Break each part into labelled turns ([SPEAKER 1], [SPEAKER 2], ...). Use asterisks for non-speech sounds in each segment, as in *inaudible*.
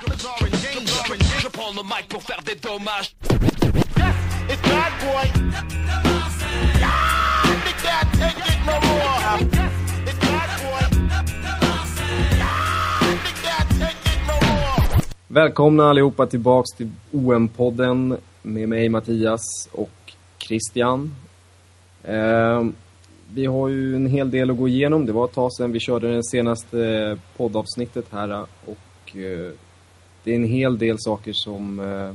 [SPEAKER 1] Je prends le mic pour faire des dommages.
[SPEAKER 2] It's bad boy. Big Dad, take it no more. It's bad boy. Big Dad, take it no more.
[SPEAKER 3] Välkomna allihopa tillbaks till OM-podden med mig Mattias och Christian. Eh, vi har ju en hel del att gå igenom. Det var ett tag sedan vi körde det senaste poddavsnittet här och eh, det är en hel del saker som eh,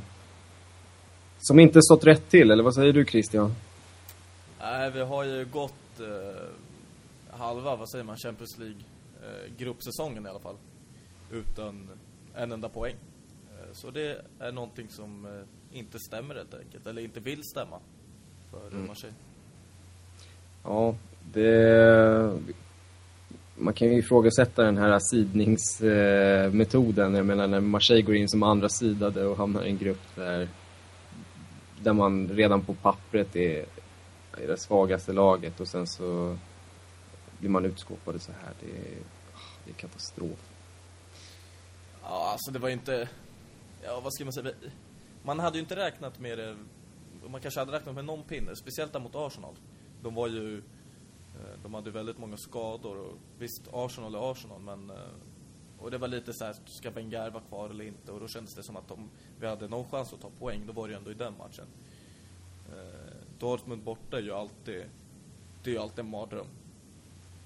[SPEAKER 3] som inte stått rätt till, eller vad säger du Christian?
[SPEAKER 4] Nej, vi har ju gått eh, halva, vad säger man, Champions League eh, gruppsäsongen i alla fall. Utan en enda poäng. Eh, så det är någonting som eh, inte stämmer helt enkelt, eller inte vill stämma för mm. Marseille.
[SPEAKER 3] Ja, det... Man kan ju ifrågasätta den här sidningsmetoden. Jag menar när Marseille går in som andra sidade och hamnar i en grupp där där man redan på pappret är, är det svagaste laget och sen så blir man utskåpade så här. Det är, det är katastrof.
[SPEAKER 4] Ja, alltså det var ju inte... Ja, vad ska man säga? Man hade ju inte räknat med det... Man kanske hade räknat med någon pinne, speciellt där mot Arsenal. De var ju... Eh, de hade väldigt många skador och visst, Arsenal är Arsenal, men... Eh, och det var lite så här, ska Wenger vara kvar eller inte? Och då kändes det som att om vi hade någon chans att ta poäng, då var det ändå i den matchen. Eh, Dortmund borta är ju alltid, det är ju alltid en mardröm.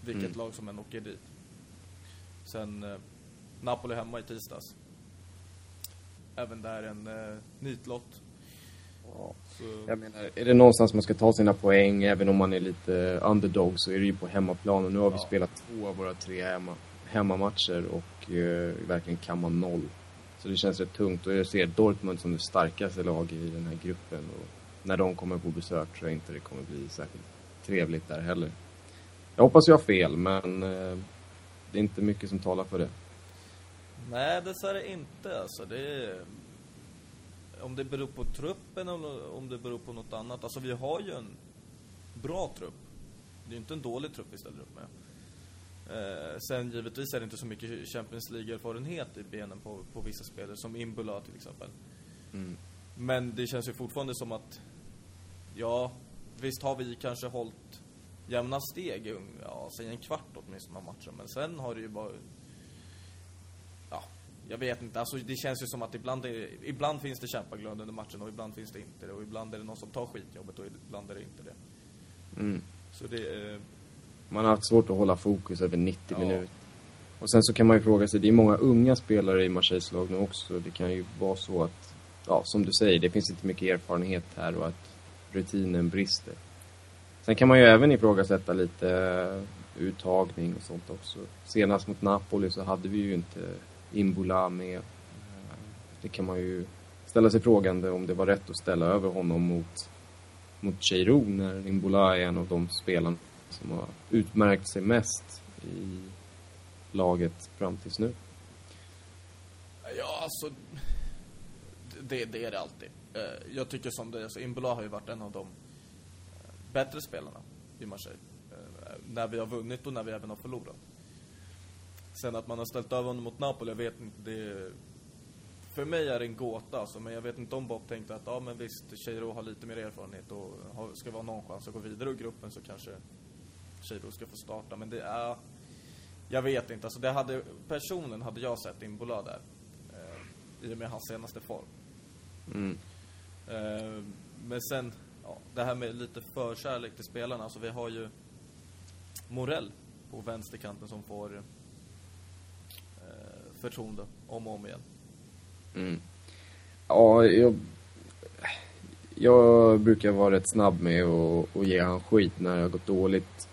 [SPEAKER 4] Vilket mm. lag som än åker dit. Sen Napoli hemma i tisdags. Även där en eh, nitlott.
[SPEAKER 3] Ja. Jag menar, är det någonstans man ska ta sina poäng, även om man är lite underdog, så är det ju på hemmaplan. Och nu har vi spelat två av våra tre hemma, hemmamatcher och eh, verkligen kammar noll. Så det känns rätt tungt och jag ser Dortmund som det starkaste laget i den här gruppen. Och när de kommer på besök tror jag inte det kommer bli särskilt trevligt där heller. Jag hoppas jag har fel, men eh, det är inte mycket som talar för det.
[SPEAKER 4] Nej, dessvärre inte. Alltså, det är... Om det beror på truppen eller om det beror på något annat. Alltså, vi har ju en bra trupp. Det är ju inte en dålig trupp vi ställer upp med. Eh, sen givetvis är det inte så mycket Champions League-erfarenhet i benen på, på vissa spelare, som Imbula till exempel. Mm. Men det känns ju fortfarande som att, ja, visst har vi kanske hållit jämna steg, ja, säg en kvart åtminstone av matchen. Men sen har det ju bara, jag vet inte. Alltså det känns ju som att ibland, är, ibland finns det kämpaglöd under matchen och ibland finns det inte det. Och ibland är det någon som tar skitjobbet och ibland är det inte det. Mm. Så det är
[SPEAKER 3] man har haft svårt att hålla fokus över 90 ja. minuter. Och sen så kan man ju fråga sig, det är många unga spelare i Marseilles lag nu också. Det kan ju vara så att, ja som du säger, det finns inte mycket erfarenhet här och att rutinen brister. Sen kan man ju även ifrågasätta lite uh, uttagning och sånt också. Senast mot Napoli så hade vi ju inte Imbula med. Eh, det kan man ju ställa sig frågande om det var rätt att ställa över honom mot, mot Cheiro när Imbola är en av de spelarna som har utmärkt sig mest i laget fram tills nu?
[SPEAKER 4] Ja, alltså... Det, det är det alltid. Eh, jag tycker som det, alltså Imbola har ju varit en av de eh, bättre spelarna i Marseille. När vi har vunnit och när vi även har förlorat. Sen att man har ställt över honom mot Napoli, jag vet inte, det... För mig är det en gåta alltså, men jag vet inte om Bob tänkte att ja men visst, Cheiro har lite mer erfarenhet och har, ska vara någon chans att gå vidare ur gruppen så kanske Chiro ska få starta. Men det är... Jag vet inte. Alltså det hade, personen hade jag sett Imbola där. Eh, I och med hans senaste form. Mm. Eh, men sen, ja, det här med lite förkärlek till spelarna. Alltså vi har ju Morell på vänsterkanten som får förtroende om och om igen.
[SPEAKER 3] Mm. Ja, jag, jag brukar vara rätt snabb med att, att ge han skit när det har gått dåligt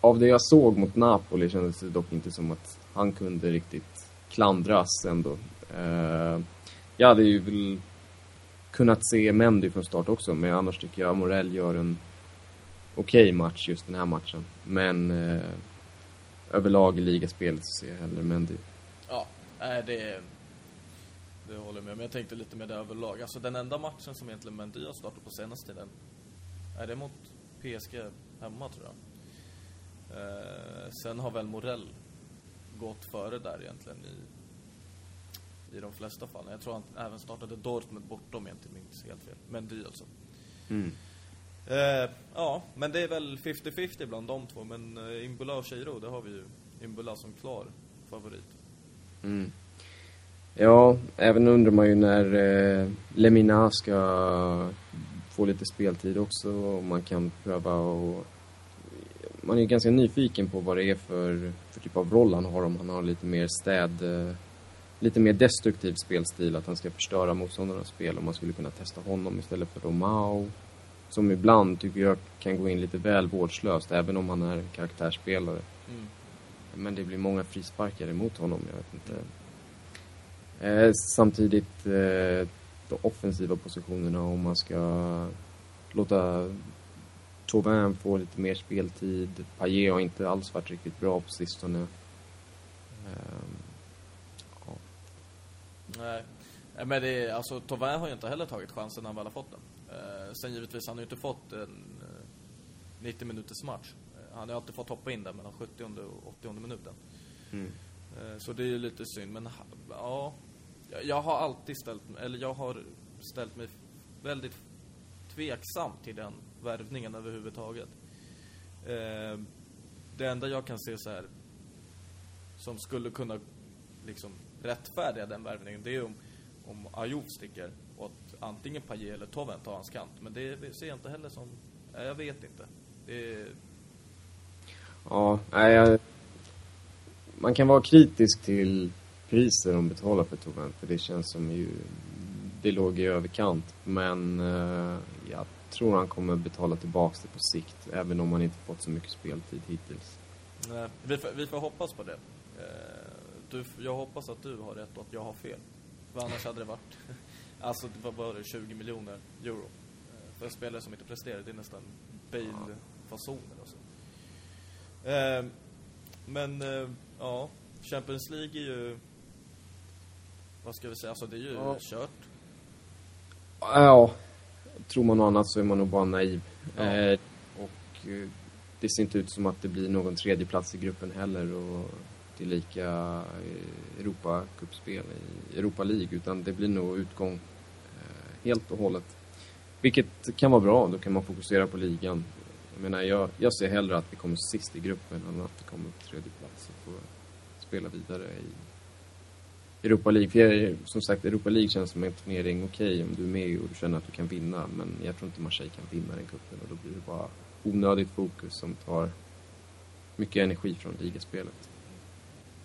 [SPEAKER 3] av det jag såg mot Napoli kändes det dock inte som att han kunde riktigt klandras ändå. Uh, jag hade ju väl kunnat se Mendy från start också, men annars tycker jag Morell gör en okej okay match just den här matchen. Men uh, överlag i ligaspelet så ser jag hellre Mendy.
[SPEAKER 4] Ja, det, det håller jag med om. Jag tänkte lite med det överlag. Alltså den enda matchen som egentligen Mendy har startat på senaste tiden, är det mot PSG hemma tror jag. Eh, sen har väl Morell gått före där egentligen i, i de flesta fall. Jag tror han även startade Dortmund borta om jag inte minns helt fel. Men dy alltså.
[SPEAKER 3] Mm.
[SPEAKER 4] Eh, ja, men det är väl 50-50 bland de två. Men eh, Imbula och Cheiro, det har vi ju Imbula som klar favorit.
[SPEAKER 3] Mm. Ja, även undrar man ju när eh, Lemina ska få lite speltid också och man kan pröva och man är ju ganska nyfiken på vad det är för, för typ av roll han har om han har lite mer städ eh, lite mer destruktiv spelstil, att han ska förstöra motståndarnas spel om man skulle kunna testa honom istället för Romao som ibland tycker jag kan gå in lite väl vårdslöst även om han är karaktärsspelare.
[SPEAKER 4] Mm.
[SPEAKER 3] Men det blir många frisparkar emot honom, jag vet inte. Eh, samtidigt, eh, de offensiva positionerna, om man ska låta Tauvin få lite mer speltid. Paille har inte alls varit riktigt bra på sistone. Eh, ja.
[SPEAKER 4] Nej. Eh, men det är, alltså Tauvin har ju inte heller tagit chansen när han väl har fått den. Eh, sen givetvis, han har ju inte fått en eh, 90 minuters match. Han har alltid fått hoppa in där mellan 70 och 80 minuten.
[SPEAKER 3] Mm.
[SPEAKER 4] Eh, så det är ju lite synd, men ja. Jag- har alltid ställt mig, eller jag har ställt mig väldigt tveksam till den värvningen överhuvudtaget. Eh, det enda jag kan se så här som skulle kunna liksom rättfärdiga den värvningen, det är om, om Ayoub sticker och att antingen Payet eller Toven tar hans kant. Men det ser jag inte heller som, ja, jag vet inte. Det är,
[SPEAKER 3] Ja, nej, jag, man kan vara kritisk till priser de betalar för Tauvin, för det känns som ju, det låg i överkant. Men eh, jag tror han kommer betala tillbaks det på sikt, även om han inte fått så mycket speltid hittills.
[SPEAKER 4] nej, vi, får, vi får hoppas på det. Eh, du, jag hoppas att du har rätt och att jag har fel. För annars hade det varit, *laughs* alltså det var bara 20 miljoner euro. Eh, för en spelare som inte presterar, det är nästan Bale-fasoner alltså. Eh, men, eh, ja, Champions League är ju, vad ska vi säga, alltså det är ju
[SPEAKER 3] Ja.
[SPEAKER 4] kört.
[SPEAKER 3] Ja, tror man något annat så är man nog bara naiv.
[SPEAKER 4] Ja.
[SPEAKER 3] Eh, och eh, det ser inte ut som att det blir någon tredje plats i gruppen heller och det är lika eh, Europacupspel i Europa League utan det blir nog utgång helt och hållet. Vilket kan vara bra, då kan man fokusera på ligan. Jag menar, jag, jag ser hellre att vi kommer sist i gruppen än att vi kommer på tredje plats och får spela vidare i Europa League. För jag, som sagt, Europa League känns som en turnering okej om du är med och du känner att du kan vinna. Men jag tror inte Marseille kan vinna den cupen och då blir det bara onödigt fokus som tar mycket energi från ligaspelet.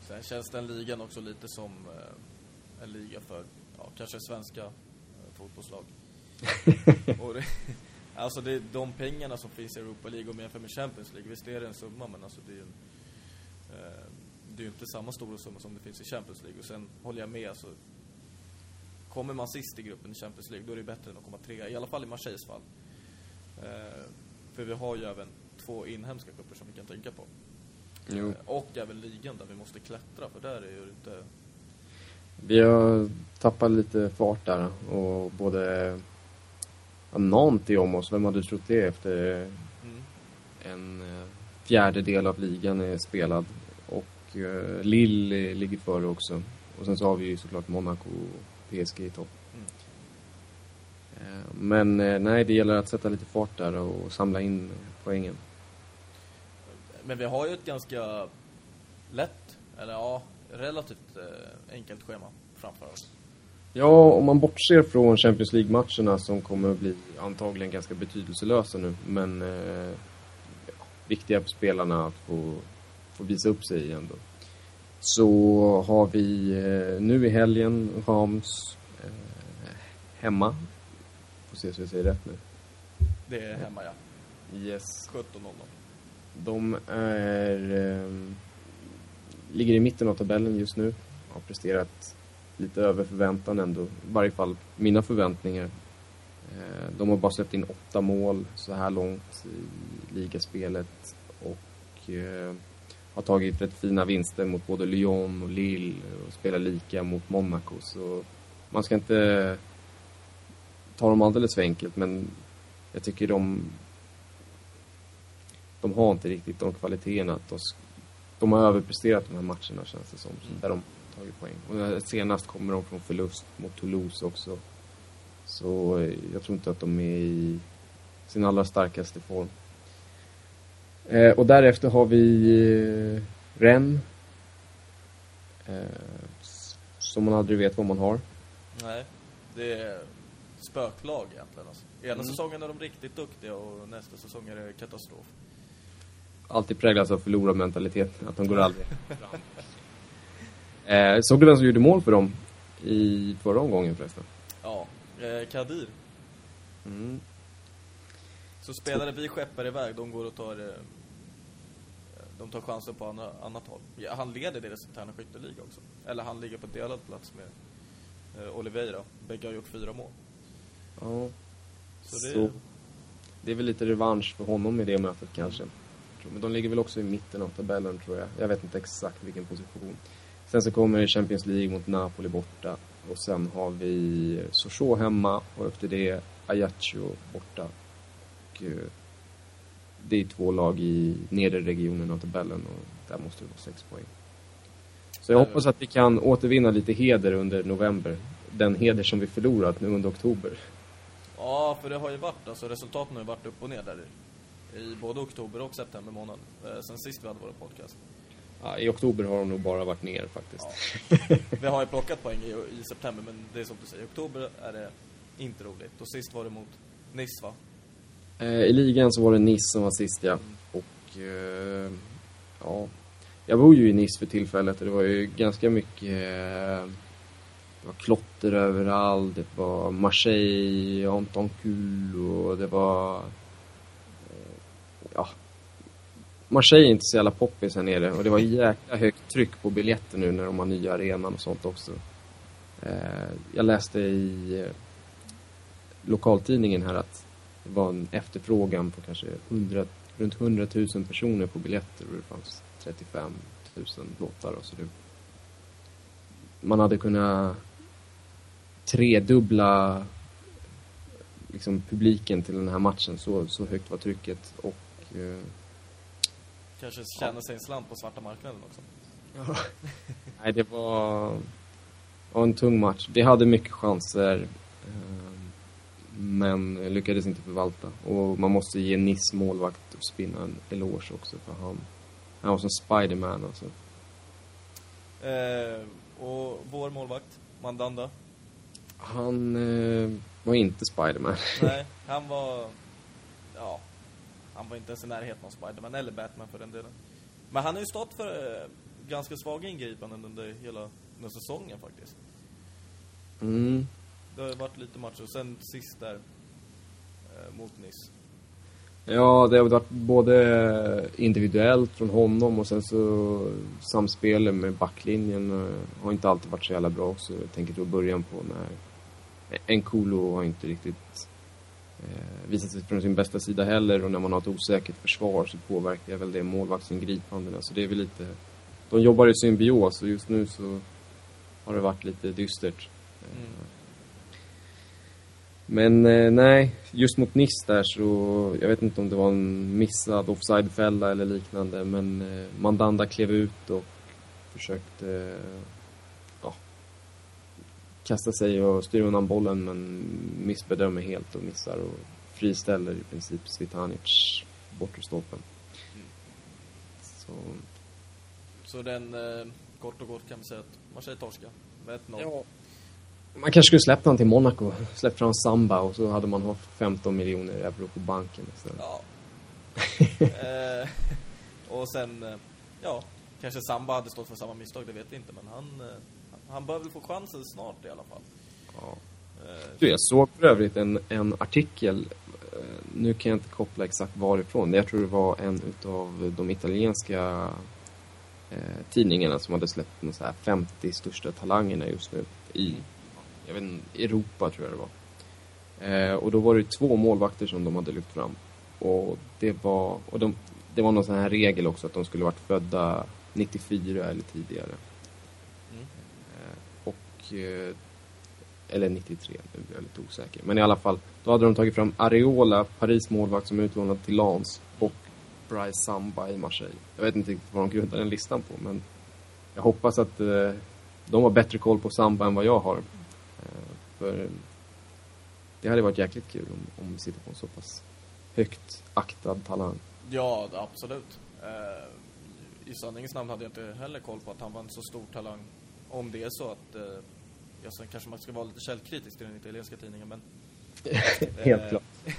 [SPEAKER 4] Sen känns den ligan också lite som eh, en liga för, ja, kanske svenska eh, fotbollslag. *laughs* och det, alltså det, de pengarna som finns i Europa League om man jämför med Champions League, visst är det en summa men alltså det är ju en, eh, det är ju inte samma stora summa som det finns i Champions League. Och sen håller jag med, alltså kommer man sist i gruppen i Champions League då är det bättre än att komma trea, i alla fall i Marseilles fall. Eh, för vi har ju även två inhemska cuper som vi kan tänka på.
[SPEAKER 3] Jo.
[SPEAKER 4] Eh, Och även ligan där vi måste klättra, för där är ju inte...
[SPEAKER 3] Vi har tappat lite fart där och både Nanti om oss. Vem hade trott det efter
[SPEAKER 4] Mm.
[SPEAKER 3] en eh, fjärdedel av ligan är spelad. Och eh, Lille ligger före också. Och sen så har vi ju såklart Monaco och PSG i topp.
[SPEAKER 4] Mm.
[SPEAKER 3] Men nej, det gäller att sätta lite fart där och samla in poängen.
[SPEAKER 4] Men vi har ju ett ganska lätt, eller ja, relativt enkelt schema framför oss.
[SPEAKER 3] Ja, om man bortser från Champions League-matcherna som kommer att bli antagligen ganska betydelselösa nu, men eh, ja, viktiga för spelarna att få, få visa upp sig ändå. Så har vi eh, nu i helgen Rams eh, hemma. Får se så jag säger rätt nu.
[SPEAKER 4] Det är hemma, ja.
[SPEAKER 3] Yes.
[SPEAKER 4] 17-0.
[SPEAKER 3] De är, eh, ligger i mitten av tabellen just nu. Har presterat lite över förväntan ändå. I varje fall mina förväntningar. Eh, de har bara släppt in åtta mål så här långt i ligaspelet. Och eh, har tagit rätt fina vinster mot både Lyon och Lille och spelar lika mot Monaco. Så man ska inte ta dem alldeles för enkelt men jag tycker de de har inte riktigt de kvaliteterna. Att de, de har överpresterat de här matcherna känns det som. Där de tagit poäng. Och senast kommer de från förlust mot Toulouse också. Så eh, jag tror inte att de är i sin allra starkaste form. Eh, och därefter har vi eh, Rennes. Eh, som man aldrig vet vad man har.
[SPEAKER 4] Nej, det är spöklag egentligen alltså. Ena
[SPEAKER 3] Mm.
[SPEAKER 4] säsongen är de riktigt duktiga och nästa säsong är det katastrof.
[SPEAKER 3] Alltid präglas av förlorarmentaliteten, att de går aldrig *laughs* fram. Eh, såg du vem som gjorde mål för dem i förra omgången förresten?
[SPEAKER 4] Ja, eh, Kadir.
[SPEAKER 3] Mm.
[SPEAKER 4] Så spelare vi skeppar iväg, de går och tar eh, de tar chansen på andra, annat håll. Ja, han leder deras interna skytteliga också. Eller han ligger på delad plats med eh, Oliveira. Bägge har gjort fyra mål.
[SPEAKER 3] Ja,
[SPEAKER 4] Så
[SPEAKER 3] så,
[SPEAKER 4] det-
[SPEAKER 3] det är väl lite revansch för honom i det mötet kanske. Men de ligger väl också i mitten av tabellen tror jag. Jag vet inte exakt vilken position. Sen så kommer Champions League mot Napoli borta. Och sen har vi Sochaux hemma och efter det Ajaccio borta. Och, eh, det är två lag i nedre regionen av tabellen och där måste det vara sex poäng. Så jag hoppas att vi kan återvinna lite heder under november. Den heder som vi förlorat nu under oktober.
[SPEAKER 4] Ja, för det har ju varit, alltså resultaten har ju varit upp och ner där i, i både oktober och september månad. Eh, sen sist vi hade vår podcast.
[SPEAKER 3] Ja, I oktober har de nog bara varit ner faktiskt. *laughs*
[SPEAKER 4] Vi har ju plockat poäng i, i september, men det är som du säger, i oktober är det inte roligt. Och sist var det mot Nice va?
[SPEAKER 3] Eh, I ligan så var det Nice som var sist ja. Och eh, ja, jag bor ju i Nice för tillfället och det var ju ganska mycket eh, det var klotter överallt, det var Marseille, Antoncul och det var eh, ja Marseille är inte så jävla poppis här nere och det var jäkla högt tryck på biljetter nu när de har nya arenan och sånt också. Eh, jag läste i eh, lokaltidningen här att det var en efterfrågan på kanske 100, runt 100 000 personer på biljetter och det fanns 35 000 låtar. Och så det, man hade kunnat tredubbla liksom, publiken till den här matchen. Så, så högt var trycket. Och, eh,
[SPEAKER 4] Kanske tjäna sig en slant på svarta marknaden också. *laughs*
[SPEAKER 3] nej, det var, var en tung match. Vi hade mycket chanser. eh, Men lyckades inte förvalta. Och man måste ge Niss målvakt och spinna en eloge också för han, han var som Spiderman alltså.
[SPEAKER 4] Eh, och vår målvakt, Mandanda.
[SPEAKER 3] Han eh, var inte Spiderman.
[SPEAKER 4] Nej, *laughs* han var... Ja, han var inte ens i närheten av Spiderman eller Batman för den delen. Men han har ju stått för eh, ganska svaga ingripanden under hela den säsongen faktiskt.
[SPEAKER 3] Mm.
[SPEAKER 4] Det har ju varit lite matcher. Sen sist där eh, mot Nice.
[SPEAKER 3] Ja, det har varit både individuellt från honom och sen så samspelet med backlinjen eh, har inte alltid varit så jävla bra också. Jag tänker då början på när Nkolo har inte riktigt visat sig från sin bästa sida heller och när man har ett osäkert försvar så påverkar väl det målvaktsingripandena. Så det är väl lite... De jobbar i symbios och just nu så har det varit lite dystert.
[SPEAKER 4] Mm.
[SPEAKER 3] Men eh, nej, just mot Nice där så, jag vet inte om det var en missad offsidefälla eller liknande, men eh, Mandanda klev ut och försökte eh, kasta sig och styra undan bollen men missbedömer helt och missar och friställer i princip Svitanic bortre stolpen. Så,
[SPEAKER 4] Så den, eh, kort och gott kan vi säga att Marseille torska med 1-0.
[SPEAKER 3] ja. Man kanske skulle släppt han till Monaco, *laughs* släppt fram Samba och så hade man haft 15 miljoner euro på banken istället.
[SPEAKER 4] Ja. *laughs* eh, *laughs* och sen, eh, ja, kanske Samba hade stått för samma misstag, det vet vi inte. Men han, eh, han bör väl få chansen snart i alla fall.
[SPEAKER 3] Ja.
[SPEAKER 4] Eh,
[SPEAKER 3] Du, jag såg för övrigt en, en artikel, eh, nu kan jag inte koppla exakt varifrån, jag tror det var en utav de italienska eh, tidningarna som hade släppt de så här 50 största talangerna just nu i, jag vet inte, Europa tror jag det var. Eh, och då var det två målvakter som de hade lyft fram. Och det var, och de, det var någon sån här regel också att de skulle varit födda 94 eller tidigare.
[SPEAKER 4] Mm.
[SPEAKER 3] Eller 93, nu blir jag lite osäker. Men i alla fall, då hade de tagit fram Areola, Paris målvakt som är utlånad till Lans och Bryce Samba i Marseille. Jag vet inte riktigt vad de grundar den listan på, men jag hoppas att eh, de har bättre koll på Samba än vad jag har. Eh, för det hade varit jäkligt kul om, om vi sitter på en så pass högt aktad talang.
[SPEAKER 4] Ja, absolut. Eh, I sanningens namn hade jag inte heller koll på att han var en så stor talang. Om det är så att... Eh, Ja, sen kanske man ska vara lite källkritisk till den italienska tidningen, men... *laughs*
[SPEAKER 3] Helt
[SPEAKER 4] Eh,
[SPEAKER 3] klart. *laughs*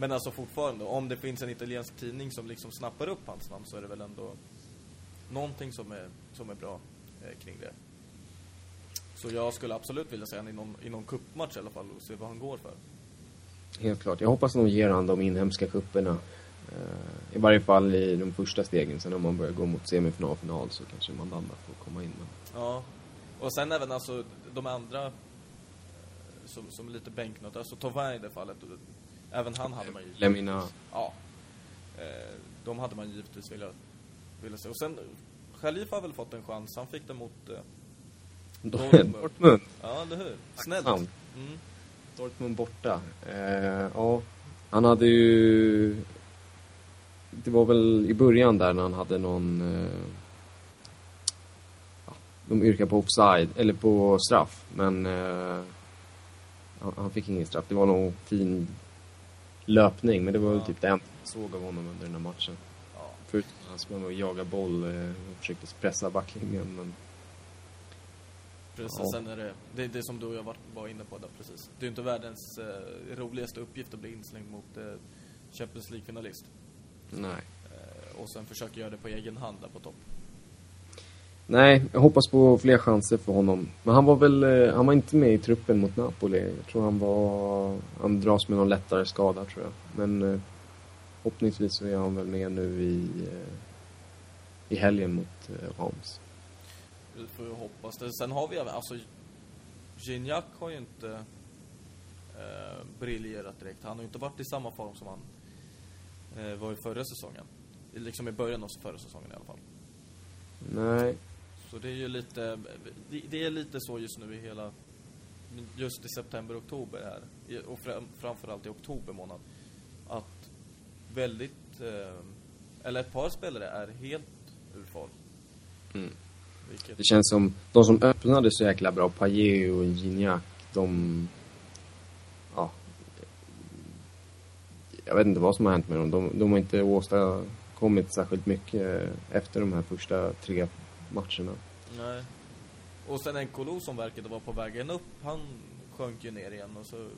[SPEAKER 4] Men alltså fortfarande, om det finns en italiensk tidning som liksom snappar upp hans namn så är det väl ändå någonting som är, som är bra eh, kring det. Så jag skulle absolut vilja se honom i någon, i någon cupmatch i alla fall och se vad han går för.
[SPEAKER 3] Helt klart. Jag hoppas att de ger han de inhemska kupperna. Eh, I varje fall i de första stegen. Sen om man börjar gå mot semifinal och final så kanske man landar på att komma in. Men...
[SPEAKER 4] Ja. Och sen även alltså de andra eh, som, som lite bänknöt, alltså Tovin i det fallet. Även han hade man ju...
[SPEAKER 3] Lemina.
[SPEAKER 4] Ja. Eh, de hade man givetvis velat, velat se. Och sen, Khalif har väl fått en chans. Han fick den mot... Eh, Dortmund.
[SPEAKER 3] Dortmund.
[SPEAKER 4] ja, eller hur? Snällt. Mm.
[SPEAKER 3] Dortmund borta. Eh, ja, han hade ju... Det var väl i början där när han hade någon... Eh, de yrkade på offside, eller på straff, men eh, han, han fick ingen straff. Det var någon fin löpning, men det var väl
[SPEAKER 4] Ja.
[SPEAKER 3] typ det enda jag såg av honom under den här matchen.
[SPEAKER 4] Ja.
[SPEAKER 3] Förutom att han sprang och jagade boll eh, och försökte pressa backlinjen, men
[SPEAKER 4] Precis,
[SPEAKER 3] Ja.
[SPEAKER 4] sen är det, det är det som du och jag var, var inne på där precis. Det är ju inte världens eh, roligaste uppgift att bli inslängd mot eh, Champions League-finalist.
[SPEAKER 3] nej.
[SPEAKER 4] Eh, och sen försöka göra det på egen hand där på topp.
[SPEAKER 3] Nej, jag hoppas på fler chanser för honom. Men han var väl, eh, han var inte med i truppen mot Napoli. Jag tror han var, han dras med någon lättare skada tror jag. Men eh, förhoppningsvis så är han väl med nu i, eh, i helgen mot eh, Reims.
[SPEAKER 4] Vi får ju hoppas det. Sen har vi alltså Gignac har ju inte eh, briljerat direkt. Han har ju inte varit i samma form som han eh, var i förra säsongen. Liksom i början av förra säsongen i alla fall.
[SPEAKER 3] Nej,
[SPEAKER 4] Så det är ju lite, det, är lite så just nu i hela, just i september, oktober här. Och fram, framförallt i oktober månad. Att väldigt, eh, eller ett par spelare är helt ur form.
[SPEAKER 3] Mm.
[SPEAKER 4] Vilket,
[SPEAKER 3] det känns som, de som öppnade så jäkla bra, Payet och Gignac, de, ja, jag vet inte vad som har hänt med dem. De, de har inte åstadkommit särskilt mycket efter de här första tre matcherna.
[SPEAKER 4] nej. Och sen Nkolo som verkade vara på vägen upp, han sjönk ju ner igen och så,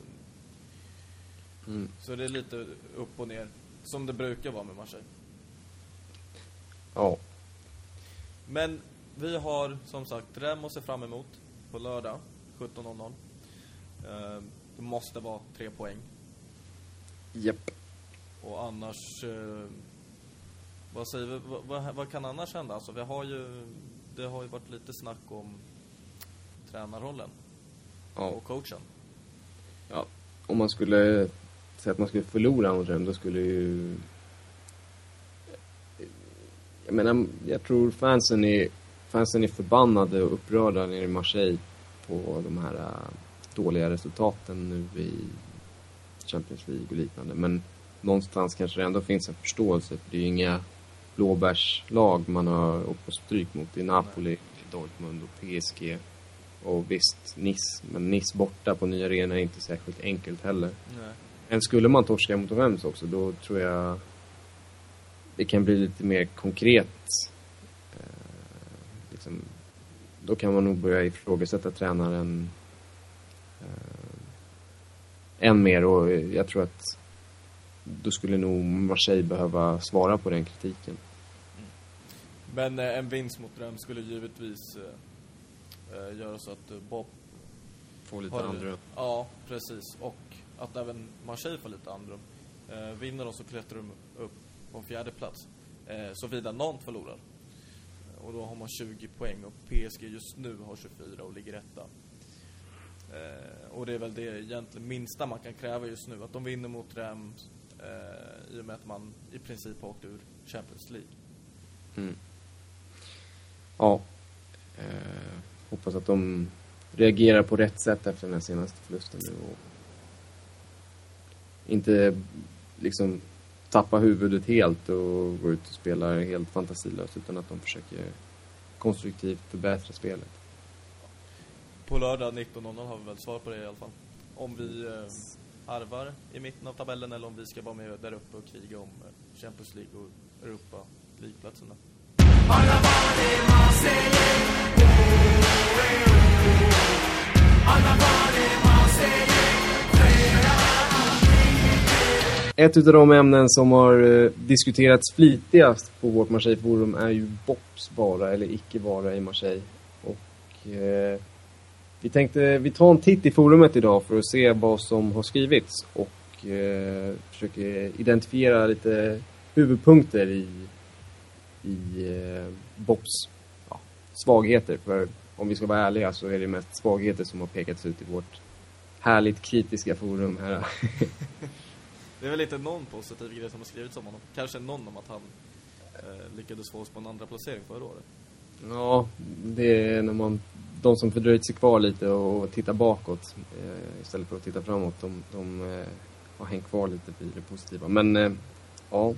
[SPEAKER 3] Mm.
[SPEAKER 4] så det är lite upp och ner. Som det brukar vara med Marseille.
[SPEAKER 3] Ja,
[SPEAKER 4] Men vi har som sagt Rem att se fram emot på lördag 17.00. Eh, det måste vara tre poäng.
[SPEAKER 3] japp.
[SPEAKER 4] Och annars... Eh, vad säger vi? Vad, vad, kan annars hända? Alltså, vi har ju... Det har ju varit lite snack om tränarrollen
[SPEAKER 3] Ja.
[SPEAKER 4] och coachen.
[SPEAKER 3] ja. Om man skulle säga att man skulle förlora Rem, då skulle ju... Jag menar, jag tror fansen är, fansen är förbannade och upprörda nere i Marseille på de här äh, dåliga resultaten nu i Champions League och liknande. Men någonstans kanske det ändå finns en förståelse, för det är ju inga blåbärslag man har åkt på stryk mot. Är Napoli, Dortmund och PSG. Och visst, Nice. Men Nice borta på nya arena är inte särskilt enkelt heller.
[SPEAKER 4] Nej.
[SPEAKER 3] Men skulle man torska mot Reims också, då tror jag det kan bli lite mer konkret. Eh, liksom, då kan man nog börja ifrågasätta tränaren eh, än mer och jag tror att då skulle nog Marseille behöva svara på den kritiken.
[SPEAKER 4] Men eh, en vinst mot Rem skulle givetvis eh, eh, göra så att eh, Bob
[SPEAKER 3] Få lite
[SPEAKER 4] har-
[SPEAKER 3] andrum.
[SPEAKER 4] Ja, precis. Och att även Marseille får lite andrum. Eh, vinner de så klättrar de upp på en fjärde plats. Eh, Såvida någon förlorar. Eh, Och då har man 20 poäng och PSG just nu har 24 och ligger etta. Eh, och det är väl det egentligen minsta man kan kräva just nu. Att de vinner mot Reims eh, i och med att man i princip har åkt ur Champions League.
[SPEAKER 3] Mm. Ja. Eh, hoppas att de reagerar på rätt sätt efter den här senaste förlusten nu och inte liksom tappa huvudet helt och gå ut och spela helt fantasilöst utan att de försöker konstruktivt förbättra spelet.
[SPEAKER 4] På lördag 19.00 har vi väl svar på det i alla fall. Om vi eh, harvar i mitten av tabellen eller om vi ska vara med där uppe och kriga om eh, Champions League och Europa League-platserna.
[SPEAKER 3] Ett utav de ämnen som har eh, diskuterats flitigast på vårt Marseille-forum är ju Bops vara eller icke vara i Marseille. Och eh, vi tänkte vi tar en titt i forumet idag för att se vad som har skrivits och eh, försöker identifiera lite huvudpunkter i, i eh, Bops ja, svagheter. För om vi ska vara ärliga så är det mest svagheter som har pekats ut i vårt härligt kritiska forum här. *laughs*
[SPEAKER 4] Det är väl inte någon positiv grej som har skrivits om honom. Kanske någon om att han eh, lyckades få oss på en andra placering förra året.
[SPEAKER 3] Ja, det är när man, de som fördröjt sig kvar lite och tittar bakåt eh, istället för att titta framåt, de, de eh, har hängt kvar lite vid det positiva. Men eh, ja,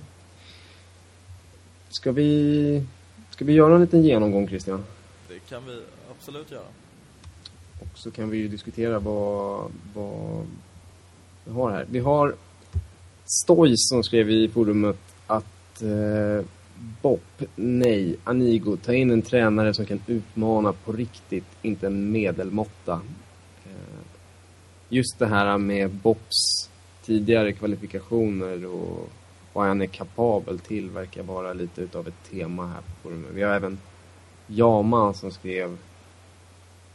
[SPEAKER 3] ska vi, ska vi göra en liten genomgång Christian?
[SPEAKER 4] Det kan vi absolut göra.
[SPEAKER 3] Och så kan vi ju diskutera vad, vad vi har här. Vi har Stoys som skrev i forumet att eh, Bopp, nej, Anigo, ta in en tränare som kan utmana på riktigt, inte en medelmåtta. Eh, just det här med Bopps tidigare kvalifikationer och vad han är kapabel till verkar vara lite utav ett tema här på forumet. Vi har även Jaman som skrev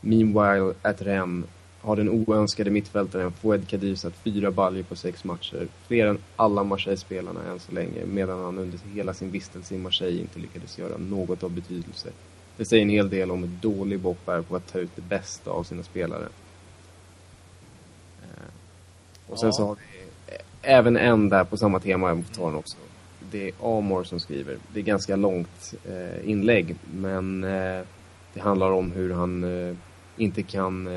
[SPEAKER 3] Meanwhile at Rem har den oönskade mittfältaren Fouad Kadir satt fyra baljor på sex matcher. Fler än alla Marseille-spelarna än så länge. Medan han under hela sin vistelse i Marseille inte lyckades göra något av betydelse. Det säger en hel del om hur dålig Bopp är på att ta ut det bästa av sina spelare. Eh, Och sen
[SPEAKER 4] Ja.
[SPEAKER 3] så har vi eh, även en där på samma tema, jag får ta den också. Det är Amor som skriver. Det är ganska långt eh, inlägg, men eh, det handlar om hur han eh, inte kan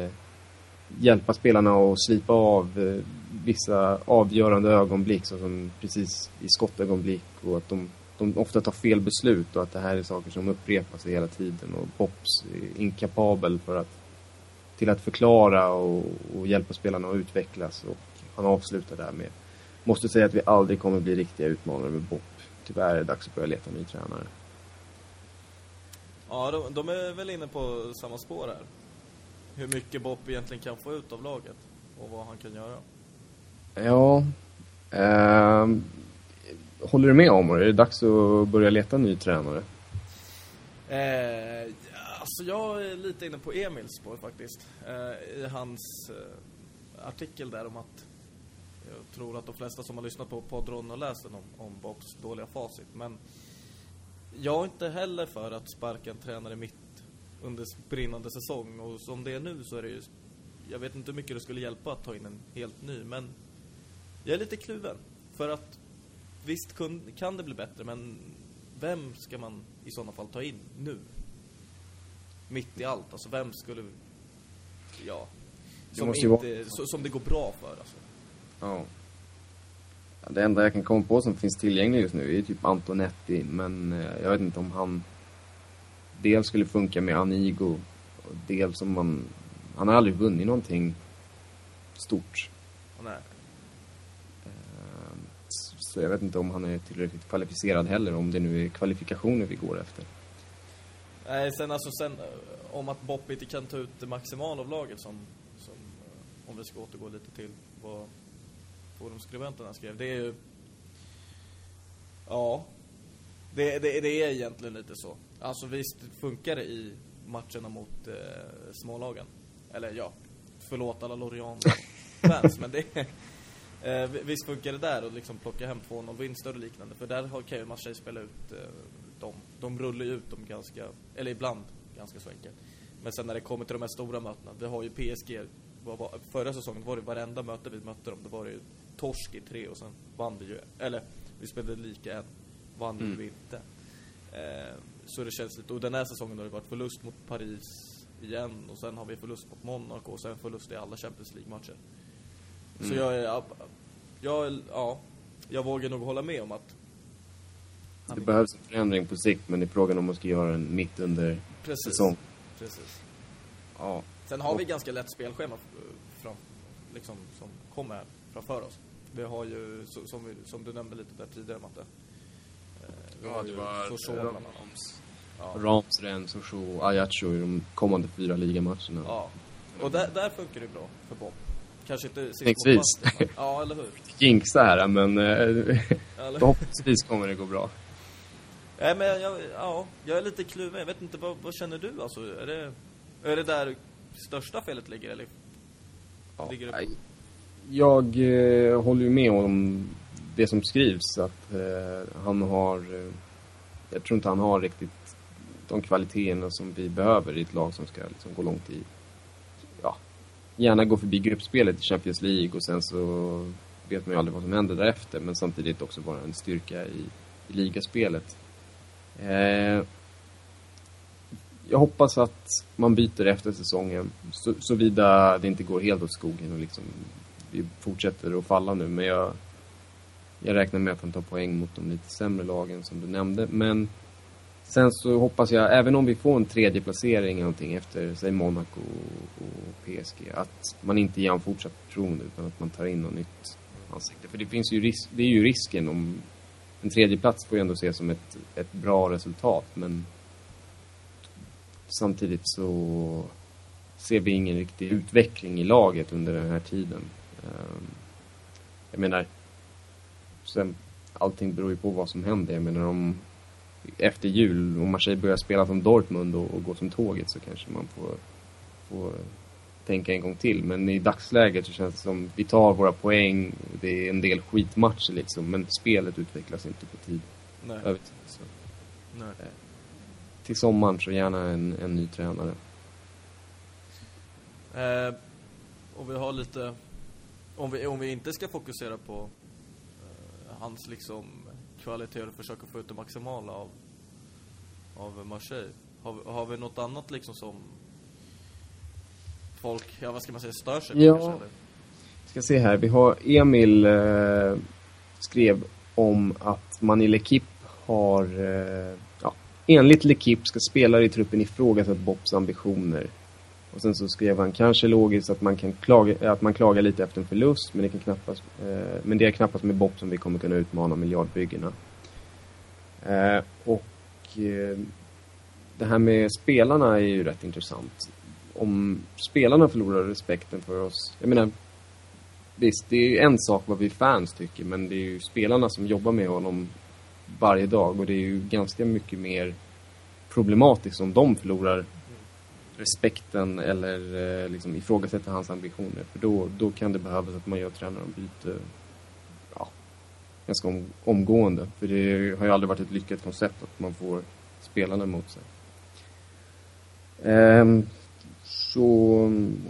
[SPEAKER 3] hjälpa spelarna att slipa av eh, vissa avgörande ögonblick, såsom precis i skottögonblick och att de, de ofta tar fel beslut och att det här är saker som upprepas hela tiden och Pops är inkapabel för att till att förklara och, och hjälpa spelarna att utvecklas och han avslutar där med Måste säga att vi aldrig kommer bli riktiga utmanare med Bopp. Tyvärr är det dags att börja leta ny tränare.
[SPEAKER 4] Ja, de, de är väl inne på samma spår här. Hur mycket Bopp egentligen kan få ut av laget och vad han kan göra.
[SPEAKER 3] Ja. ehm, håller du med Amor? Är det dags att börja leta ny tränare?
[SPEAKER 4] Eh, alltså jag är lite inne på Emils spår faktiskt. Eh, I hans eh, artikel där om att jag tror att de flesta som har lyssnat på podden och läst den om, om Bobs dåliga facit. Men jag är inte heller för att sparka en tränare mitt under brinnande säsong. Och som det är nu så är det ju... Jag vet inte hur mycket det skulle hjälpa att ta in en helt ny, men jag är lite kluven. För att visst kun, kan det bli bättre, men vem ska man i sådana fall ta in nu? Mitt i allt, alltså vem skulle... Ja. Som, inte, så, som det går bra för alltså.
[SPEAKER 3] Ja. Det enda jag kan komma på som finns tillgängligt just nu är typ Antonetti, men eh, jag vet inte om han dels skulle funka med Anigo, och dels om man... Han har aldrig vunnit någonting stort.
[SPEAKER 4] Nej.
[SPEAKER 3] Eh, s- Så jag vet inte om han är tillräckligt kvalificerad heller, om det nu är kvalifikationer vi går efter.
[SPEAKER 4] Nej, sen alltså sen eh, om att Bopp inte kan ta ut det maximala av laget som, som eh, om vi ska återgå lite till vad forumskribenterna skrev. Det är ju... Ja. Det, det, det är egentligen lite så. Alltså visst funkar det i matcherna mot eh, smålagen. Eller ja, förlåt alla Lorient-fans, *laughs* men det... Eh, visst funkar det där att liksom plocka hem 2-0 vinster och liknande. För där har- kan ju Marseille spela ut eh, dem. De rullar ju ut dem ganska, eller ibland ganska så enkelt. Men sen när det kommer till de här stora mötena, vi har ju PSG, vad var, förra säsongen var det varenda möte vi mötte dem, det var det ju torsk i tre och sen vann vi ju, eller vi spelade lika en, vann
[SPEAKER 3] Mm.
[SPEAKER 4] vi inte. Eh, så det känns lite, och den här säsongen har det varit förlust mot Paris igen och sen har vi förlust mot Monaco och sen förlust i alla Champions League-matcher. Så
[SPEAKER 3] Mm.
[SPEAKER 4] jag är, ja, jag, är- ja, jag vågar nog hålla med om att
[SPEAKER 3] Det behövs en förändring på sikt, men det är frågan om man ska göra den mitt under
[SPEAKER 4] Precis.
[SPEAKER 3] säsong.
[SPEAKER 4] Precis.
[SPEAKER 3] Ja.
[SPEAKER 4] Sen har vi ganska lätt spelschema eh, fram, liksom, som kommer framför oss. Vi har ju, så- som, som du nämnde lite där tidigare Matte. Sochaux bland annat.
[SPEAKER 3] Rams,
[SPEAKER 4] Ja.
[SPEAKER 3] Rams Rennes, Sochaux, Ajaccio i de kommande fyra ligamatcherna.
[SPEAKER 4] ja. Och där, där funkar det bra för Bob. Kanske inte sist
[SPEAKER 3] Förhoppningsvis.
[SPEAKER 4] Ja, eller hur? *laughs*
[SPEAKER 3] Jinxa här, men eh, förhoppningsvis kommer det gå bra.
[SPEAKER 4] Nej, men jag, ja, jag är lite kluven. Jag vet inte, vad, vad känner du? Alltså, är, det, är det där största felet ligger? Eller?
[SPEAKER 3] Ja,
[SPEAKER 4] Ligger det-
[SPEAKER 3] nej. Jag eh, håller ju med om det som skrivs, att eh, han har... Eh, jag tror inte han har riktigt de kvaliteterna som vi behöver i ett lag som ska liksom, gå långt i... Ja, gärna gå förbi gruppspelet i Champions League och sen så vet man ju aldrig vad som händer därefter, men samtidigt också vara en styrka i, i ligaspelet. Eh, jag hoppas att man byter efter säsongen, så, såvida det inte går helt åt skogen och liksom vi fortsätter att falla nu. Men jag, jag räknar med att han tar poäng mot de lite sämre lagen som du nämnde. Men sen så hoppas jag, även om vi får en tredje placering eller någonting efter, säg Monaco och PSG, att man inte ger honom fortsatt förtroende utan att man tar in något nytt ansikte. För det finns ju risk, det är ju risken om en tredje plats får ju ändå ses som ett, ett bra resultat, men samtidigt så ser vi ingen riktig utveckling i laget under den här tiden. Ehm, jag menar, sen, allting beror ju på vad som händer. Jag menar om efter jul, om Marseille börjar spela som Dortmund och, och gå som tåget så kanske man får, får tänka en gång till. Men i dagsläget så känns det som vi tar våra poäng, det är en del skitmatcher liksom, men spelet utvecklas inte på tid.
[SPEAKER 4] Nej.
[SPEAKER 3] Tid. Så.
[SPEAKER 4] Nej.
[SPEAKER 3] Till sommaren så gärna en, en ny tränare.
[SPEAKER 4] Eh, och vi har lite... Om vi, om vi inte ska fokusera på eh, hans liksom kvaliteter och försöka få ut det maximala av, av Marseille. Har, vi- har vi något annat liksom som folk, ja vad ska man säga, stör sig på
[SPEAKER 3] Ja.
[SPEAKER 4] kanske, eller?
[SPEAKER 3] Ska se här, vi har Emil eh, skrev om att man i L'Equipe har, eh, ja, enligt L'Equipe ska spelare i truppen ifrågasatt Bobs ambitioner. Och sen så skrev han kanske logiskt att man kan klaga, att man klagar lite efter en förlust, men det kan knappast, eh, men det är knappast med Bob som vi kommer kunna utmana miljardbyggena. Eh, och eh, det här med spelarna är ju rätt intressant. Om spelarna förlorar respekten för oss, jag menar Visst, det är ju en sak vad vi fans tycker, men det är ju spelarna som jobbar med honom varje dag och det är ju ganska mycket mer problematiskt om de förlorar respekten eller eh, liksom ifrågasätter hans ambitioner. För då, då kan det behövas att man gör tränarombyte ja, ganska om, omgående. För det har ju aldrig varit ett lyckat koncept att man får spelarna emot sig. Ehm, så,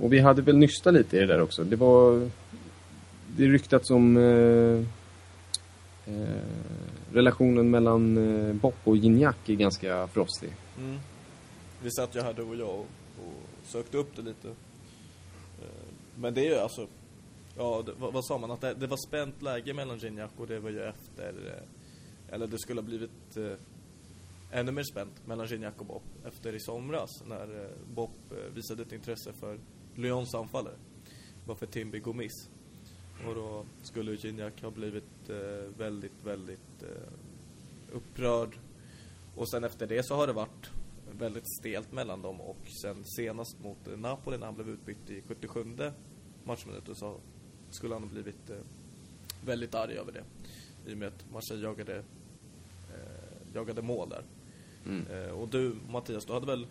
[SPEAKER 3] och vi hade väl nystat lite i det där också. Det var det ryktats om eh, eh, relationen mellan eh, Bopp och Gignac är ganska frostig.
[SPEAKER 4] Mm. Vi satt ju här du och jag och, och sökte upp det lite. Eh, men det är ju alltså, ja det, vad, vad sa man? Att det, det var spänt läge mellan Gignac och det var ju efter, eh, eller det skulle ha blivit eh, ännu mer spänt mellan Gignac och Bopp efter i somras när eh, Bopp eh, visade ett intresse för Lyons anfallare. Varför Timby går miss. Och då skulle Gignac ha blivit eh, väldigt, väldigt eh, upprörd. Och sen efter det så har det varit väldigt stelt mellan dem och sen senast mot eh, Napoli när han blev utbytt i 77 matchminuten så skulle han ha blivit eh, väldigt arg över det. I och med att Marseille jagade, eh, jagade mål där. Eh, och du Mattias, du hade väl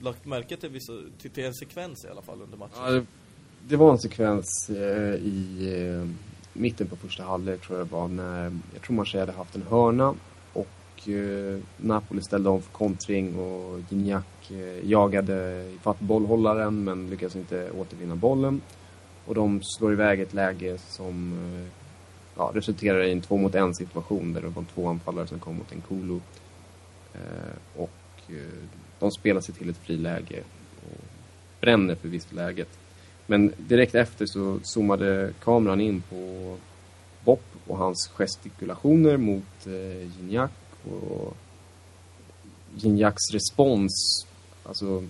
[SPEAKER 4] lagt märke till, vissa, till, till en sekvens i alla fall under matchen?
[SPEAKER 3] Ja, det, det var en sekvens eh, i eh, mitten på första halvlek tror jag det var när jag tror Marseille hade haft en hörna och eh, Napoli ställde om för kontring och Gignac eh, jagade ifatt bollhållaren men lyckades inte återvinna bollen. Och de slår iväg ett läge som eh, ja, resulterar i en två mot en situation där det var två anfallare som kom mot en Kolo. Eh, och eh, de spelar sig till ett friläge och bränner för visst läget. Men direkt efter så zoomade kameran in på Bopp och hans gestikulationer mot eh, Gignac och Jinjaks respons. Alltså,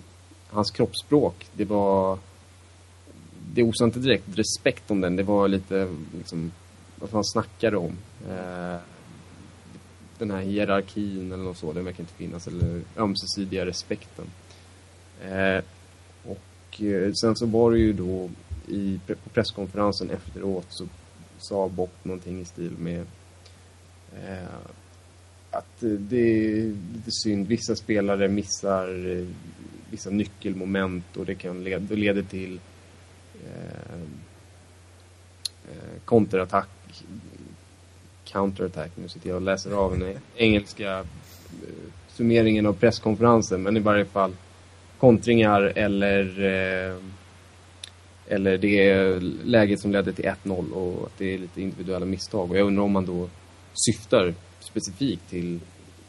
[SPEAKER 3] hans kroppsspråk, det var... Det osade inte direkt respekt om den. Det var lite liksom, vad han snackade om. Eh, den här hierarkin eller något så, den verkar inte finnas. Eller ömsesidiga respekten. Eh, och eh, sen så var det ju då i på presskonferensen efteråt så sa Bob någonting i stil med eh, att eh, det är lite synd. Vissa spelare missar eh, vissa nyckelmoment och det kan leda, det leder till eh, eh, konterattack, counterattack. Nu sitter jag och läser av den engelska eh, summeringen av presskonferensen, men i varje fall kontringar eller eh, eller det läget som ledde till 1-0 och att det är lite individuella misstag. Och jag undrar om man då syftar specifikt till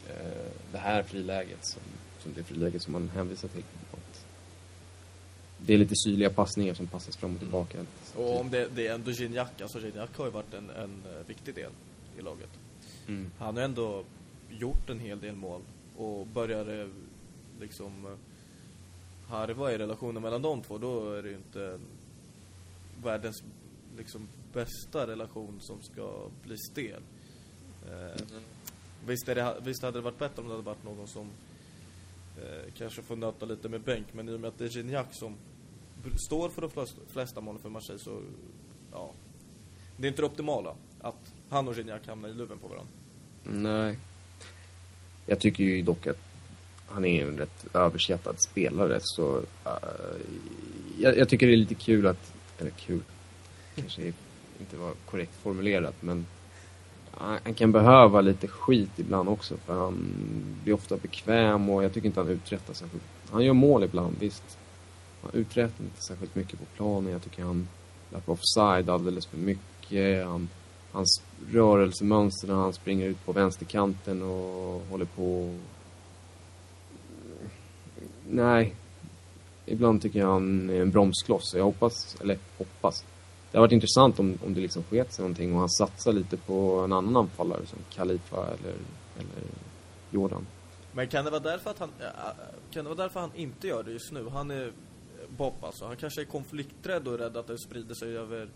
[SPEAKER 3] eh, det här friläget som, som det friläget som man hänvisar till. Att det är lite syrliga passningar som passas fram och tillbaka.
[SPEAKER 4] Och om det, det är ändå Gignac, alltså Gignac har ju varit en, en eh, viktig del i laget.
[SPEAKER 3] Mm.
[SPEAKER 4] Han har ändå gjort en hel del mål och börjar liksom eh, harva i relationen mellan de två, då är det ju inte världens liksom bästa relation som ska bli stel. Eh, visst, det, visst hade det varit bättre om det hade varit någon som eh, kanske får nöta lite med bänk, men i och med att det är Gignac som står för de flesta, flesta målen för Marseille så, ja. Det är inte det optimala att han och Gignac hamnar i luven på varandra.
[SPEAKER 3] Nej. Jag tycker ju dock att han är en rätt överskattad spelare så uh, jag, jag tycker det är lite kul att, eller kul, kanske inte var korrekt formulerat men han, kan behöva lite skit ibland också för han blir ofta bekväm och jag tycker inte han uträttar särskilt. Han gör mål ibland, visst. Han uträttar inte särskilt mycket på planen. Jag tycker han löper offside alldeles för mycket. Han, hans rörelsemönster när han springer ut på vänsterkanten och håller på Nej. Ibland tycker jag han är en bromskloss. Jag hoppas, eller hoppas. Det har varit intressant om, om det liksom sket sig någonting och han satsar lite på en annan anfallare som Khalifa eller, eller Jordan.
[SPEAKER 4] Men kan det vara därför att han kan det vara därför han inte gör det just nu? Han är Bob alltså. Han kanske är konflikträdd och är rädd att det sprider sig över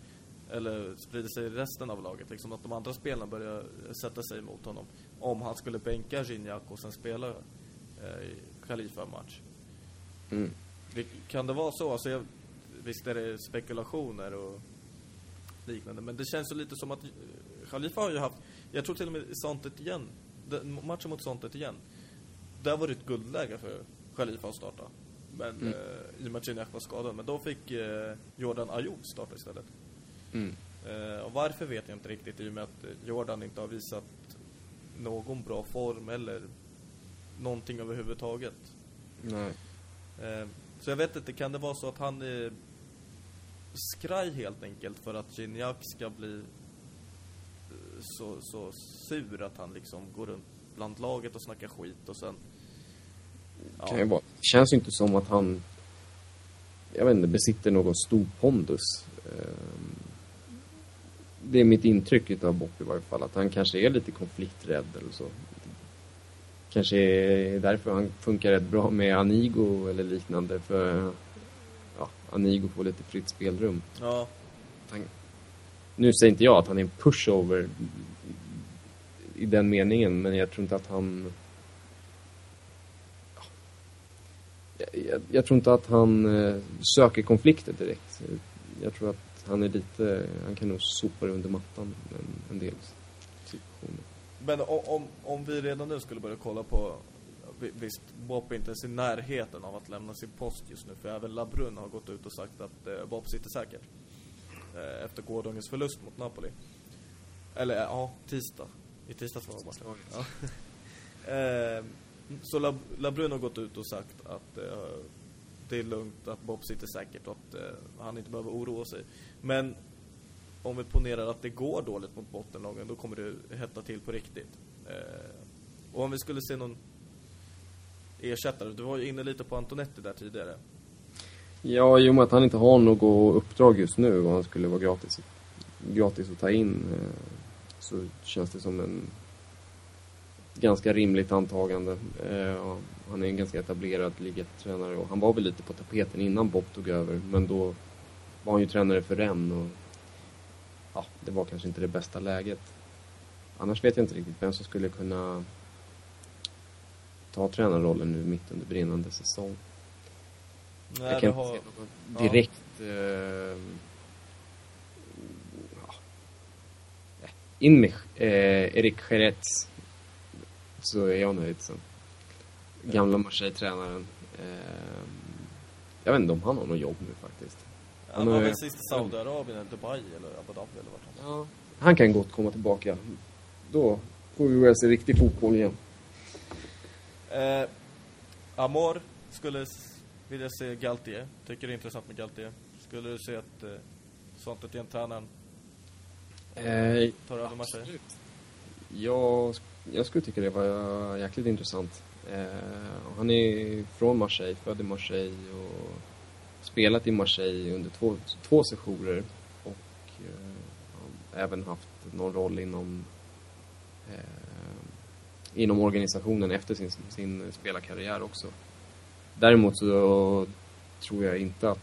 [SPEAKER 4] eller sprider sig i resten av laget liksom att de andra spelarna börjar sätta sig emot honom. Om han skulle bänka Gignac och sen spela eh, i Khalifa-match.
[SPEAKER 3] Mm.
[SPEAKER 4] Det, kan det vara så? Alltså jag, visst är det spekulationer och liknande, men det känns ju lite som att eh, Khalifa har ju haft, jag tror till och med i Santet igen, matchen mot Santet igen, där var det ett guldläge för Khalifa att starta. Men
[SPEAKER 3] Mm.
[SPEAKER 4] eh, i och med att Gignac var skadad, men då fick eh, Jordan Ayoub starta istället.
[SPEAKER 3] Mm.
[SPEAKER 4] Eh, och varför vet jag inte riktigt i och med att eh, Jordan inte har visat någon bra form eller någonting överhuvudtaget.
[SPEAKER 3] Nej.
[SPEAKER 4] Eh, så jag vet inte, kan det vara så att han är skraj helt enkelt för att Gignac ska bli eh, så, så sur att han liksom går runt bland laget och snackar skit och sen... Ja.
[SPEAKER 3] Kan ju vara. Det känns ju inte som att han, jag vet inte, besitter någon stor pondus. Ehm, det är mitt intryck av Bopp i varje fall, att han kanske är lite konflikträdd eller så. Kanske är därför han funkar rätt bra med Anigo eller liknande, för Anigo får lite fritt spelrum.
[SPEAKER 4] ja.
[SPEAKER 3] Han, nu säger inte jag att han är en pushover i den meningen, men jag tror inte att han... Ja. Jag, jag, jag tror inte att han eh, söker konflikter direkt. Jag tror att han är lite... Han kan nog sopa det under mattan en, en del situationer.
[SPEAKER 4] Men om, om vi redan nu skulle börja kolla på Visst, Bob är inte ens i närheten av att lämna sin post just nu För även Labrun har gått ut och sagt att eh, Bob sitter säkert eh, Efter gårdagens förlust mot Napoli. Eller ja, tisdag. I tisdags var han borta. Ja. *laughs* eh, Så Lab Labrun har gått ut och sagt att eh, Det är lugnt, att Bob sitter säkert och att eh, han inte behöver oroa sig. Men om vi ponerar att det går dåligt mot bottenlagen, då kommer det hetta till på riktigt. Eh, och om vi skulle se någon ersättare, du var ju inne lite på Antonetti där tidigare.
[SPEAKER 3] Ja, i och med att han inte har något uppdrag just nu och han skulle vara gratis, gratis att ta in eh, så känns det som en ganska rimligt antagande. Eh, han är en ganska etablerad ligatränare och han var väl lite på tapeten innan Bob tog över. Men då var han ju tränare för Rennes och ja, det var kanske inte det bästa läget. Annars vet jag inte riktigt vem som skulle kunna ta tränarrollen nu mitt under brinnande säsong.
[SPEAKER 4] Nej,
[SPEAKER 3] jag kan
[SPEAKER 4] har...
[SPEAKER 3] inte se någon direkt... Eh, ja. In med eh, Erik Jerez så är jag nöjd sen. Gamla Marseille-tränaren. Eh, jag vet inte om han har något jobb nu faktiskt.
[SPEAKER 4] Han var väl sist i Saudiarabien eller Dubai eller Abu Dhabi eller vart han.
[SPEAKER 3] Ja. Han kan gott komma tillbaka. Då får vi börja se riktig fotboll igen.
[SPEAKER 4] Eh, Amor skulle vilja se Galtier. Tycker det är intressant med Galtier. Skulle du se att eh, sånt att tränaren
[SPEAKER 3] Eh,
[SPEAKER 4] tar över?
[SPEAKER 3] Absolut. Jag, jag skulle tycka det var jäkligt intressant. Eh, han är från Marseille, född i Marseille och spelat i Marseille under två, två sessioner och eh, även haft någon roll inom eh, inom organisationen efter sin, sin spelarkarriär också. Däremot så tror jag inte att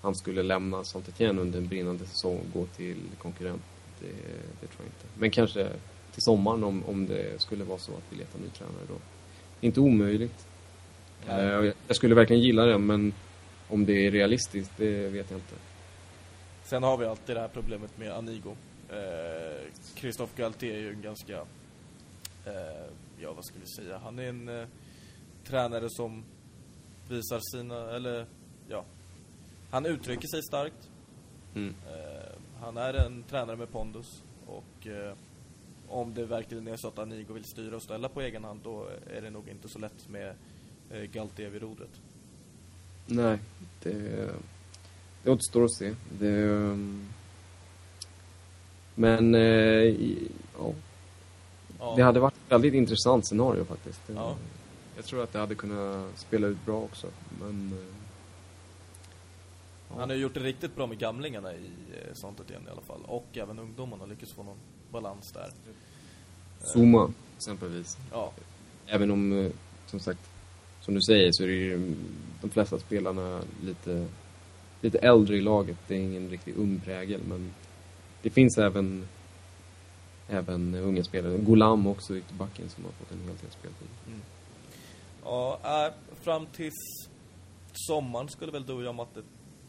[SPEAKER 3] han skulle lämna Saint-Étienne under en brinnande säsong och gå till konkurrent. Det, det tror jag inte. Men kanske till sommaren om, om det skulle vara så att vi letar ny tränare då. Inte omöjligt.
[SPEAKER 4] Nej.
[SPEAKER 3] Eh, jag- jag skulle verkligen gilla det, men om det är realistiskt, det vet jag inte.
[SPEAKER 4] Sen har vi alltid det här problemet med Anigo. Eh, Christophe Galtier är ju en ganska, eh, ja vad ska vi säga, han är en eh, tränare som visar sina, eller ja, han uttrycker sig starkt.
[SPEAKER 3] Mm.
[SPEAKER 4] Eh, han är en tränare med pondus och eh, om det verkligen är så att Anigo vill styra och ställa på egen hand då är det nog inte så lätt med eh, Galtier vid rodret.
[SPEAKER 3] Nej, det, det återstår att se. Det, um, men, eh, ja,
[SPEAKER 4] Ja.
[SPEAKER 3] det hade varit ett väldigt intressant scenario faktiskt.
[SPEAKER 4] Ja.
[SPEAKER 3] Jag tror att det hade kunnat spela ut bra också, men... eh, ja.
[SPEAKER 4] Han har gjort det riktigt bra med gamlingarna i eh, sånt igen i alla fall. Och även ungdomarna lyckas få någon balans där.
[SPEAKER 3] Zuma, exempelvis.
[SPEAKER 4] Ja,
[SPEAKER 3] Även om, eh, som sagt, som du säger så är det ju de flesta spelarna lite, lite äldre i laget. Det är ingen riktig ung prägel, men det finns även, även unga spelare. Golam också, ytterbacken, som har fått en hel del speltid.
[SPEAKER 4] ja äh, fram tills sommaren skulle väl du och jag Matte,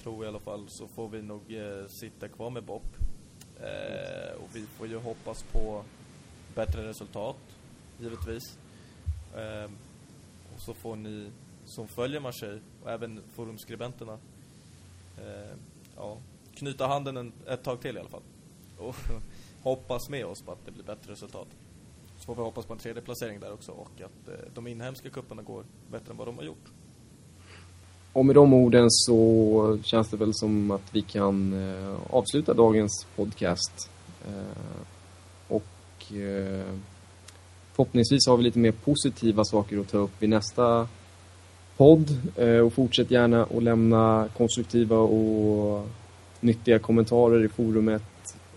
[SPEAKER 4] tror i alla fall, så får vi nog eh, sitta kvar med Bob. Eh, och vi får ju hoppas på bättre resultat, givetvis. Eh, och så får ni som följer Marseille, och även forumskribenterna, eh, ja, knyta handen en, ett tag till i alla fall. Och hoppas med oss på att det blir bättre resultat. Så får vi hoppas på en tredje placering där också och att eh, de inhemska kupperna går bättre än vad de har gjort.
[SPEAKER 3] Och med de orden så känns det väl som att vi kan eh, avsluta dagens podcast. Eh, och eh, förhoppningsvis har vi lite mer positiva saker att ta upp i nästa podd. Eh, och fortsätt gärna att lämna konstruktiva och nyttiga kommentarer i forumet.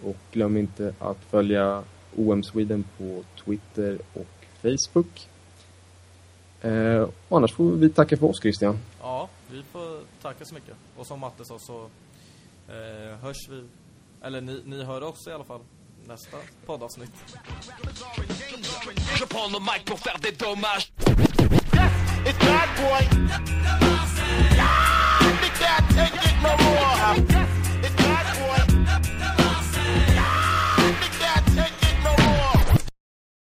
[SPEAKER 3] Och glöm inte att följa OM Sweden på Twitter och Facebook. Eh, och annars får vi tacka för oss Christian.
[SPEAKER 4] Ja, vi får tacka så mycket. Och som Matte sa så eh, hörs vi, eller ni, ni hör oss i alla fall nästa poddavsnitt.
[SPEAKER 2] It's bad boy. Ah, they can't take it no more.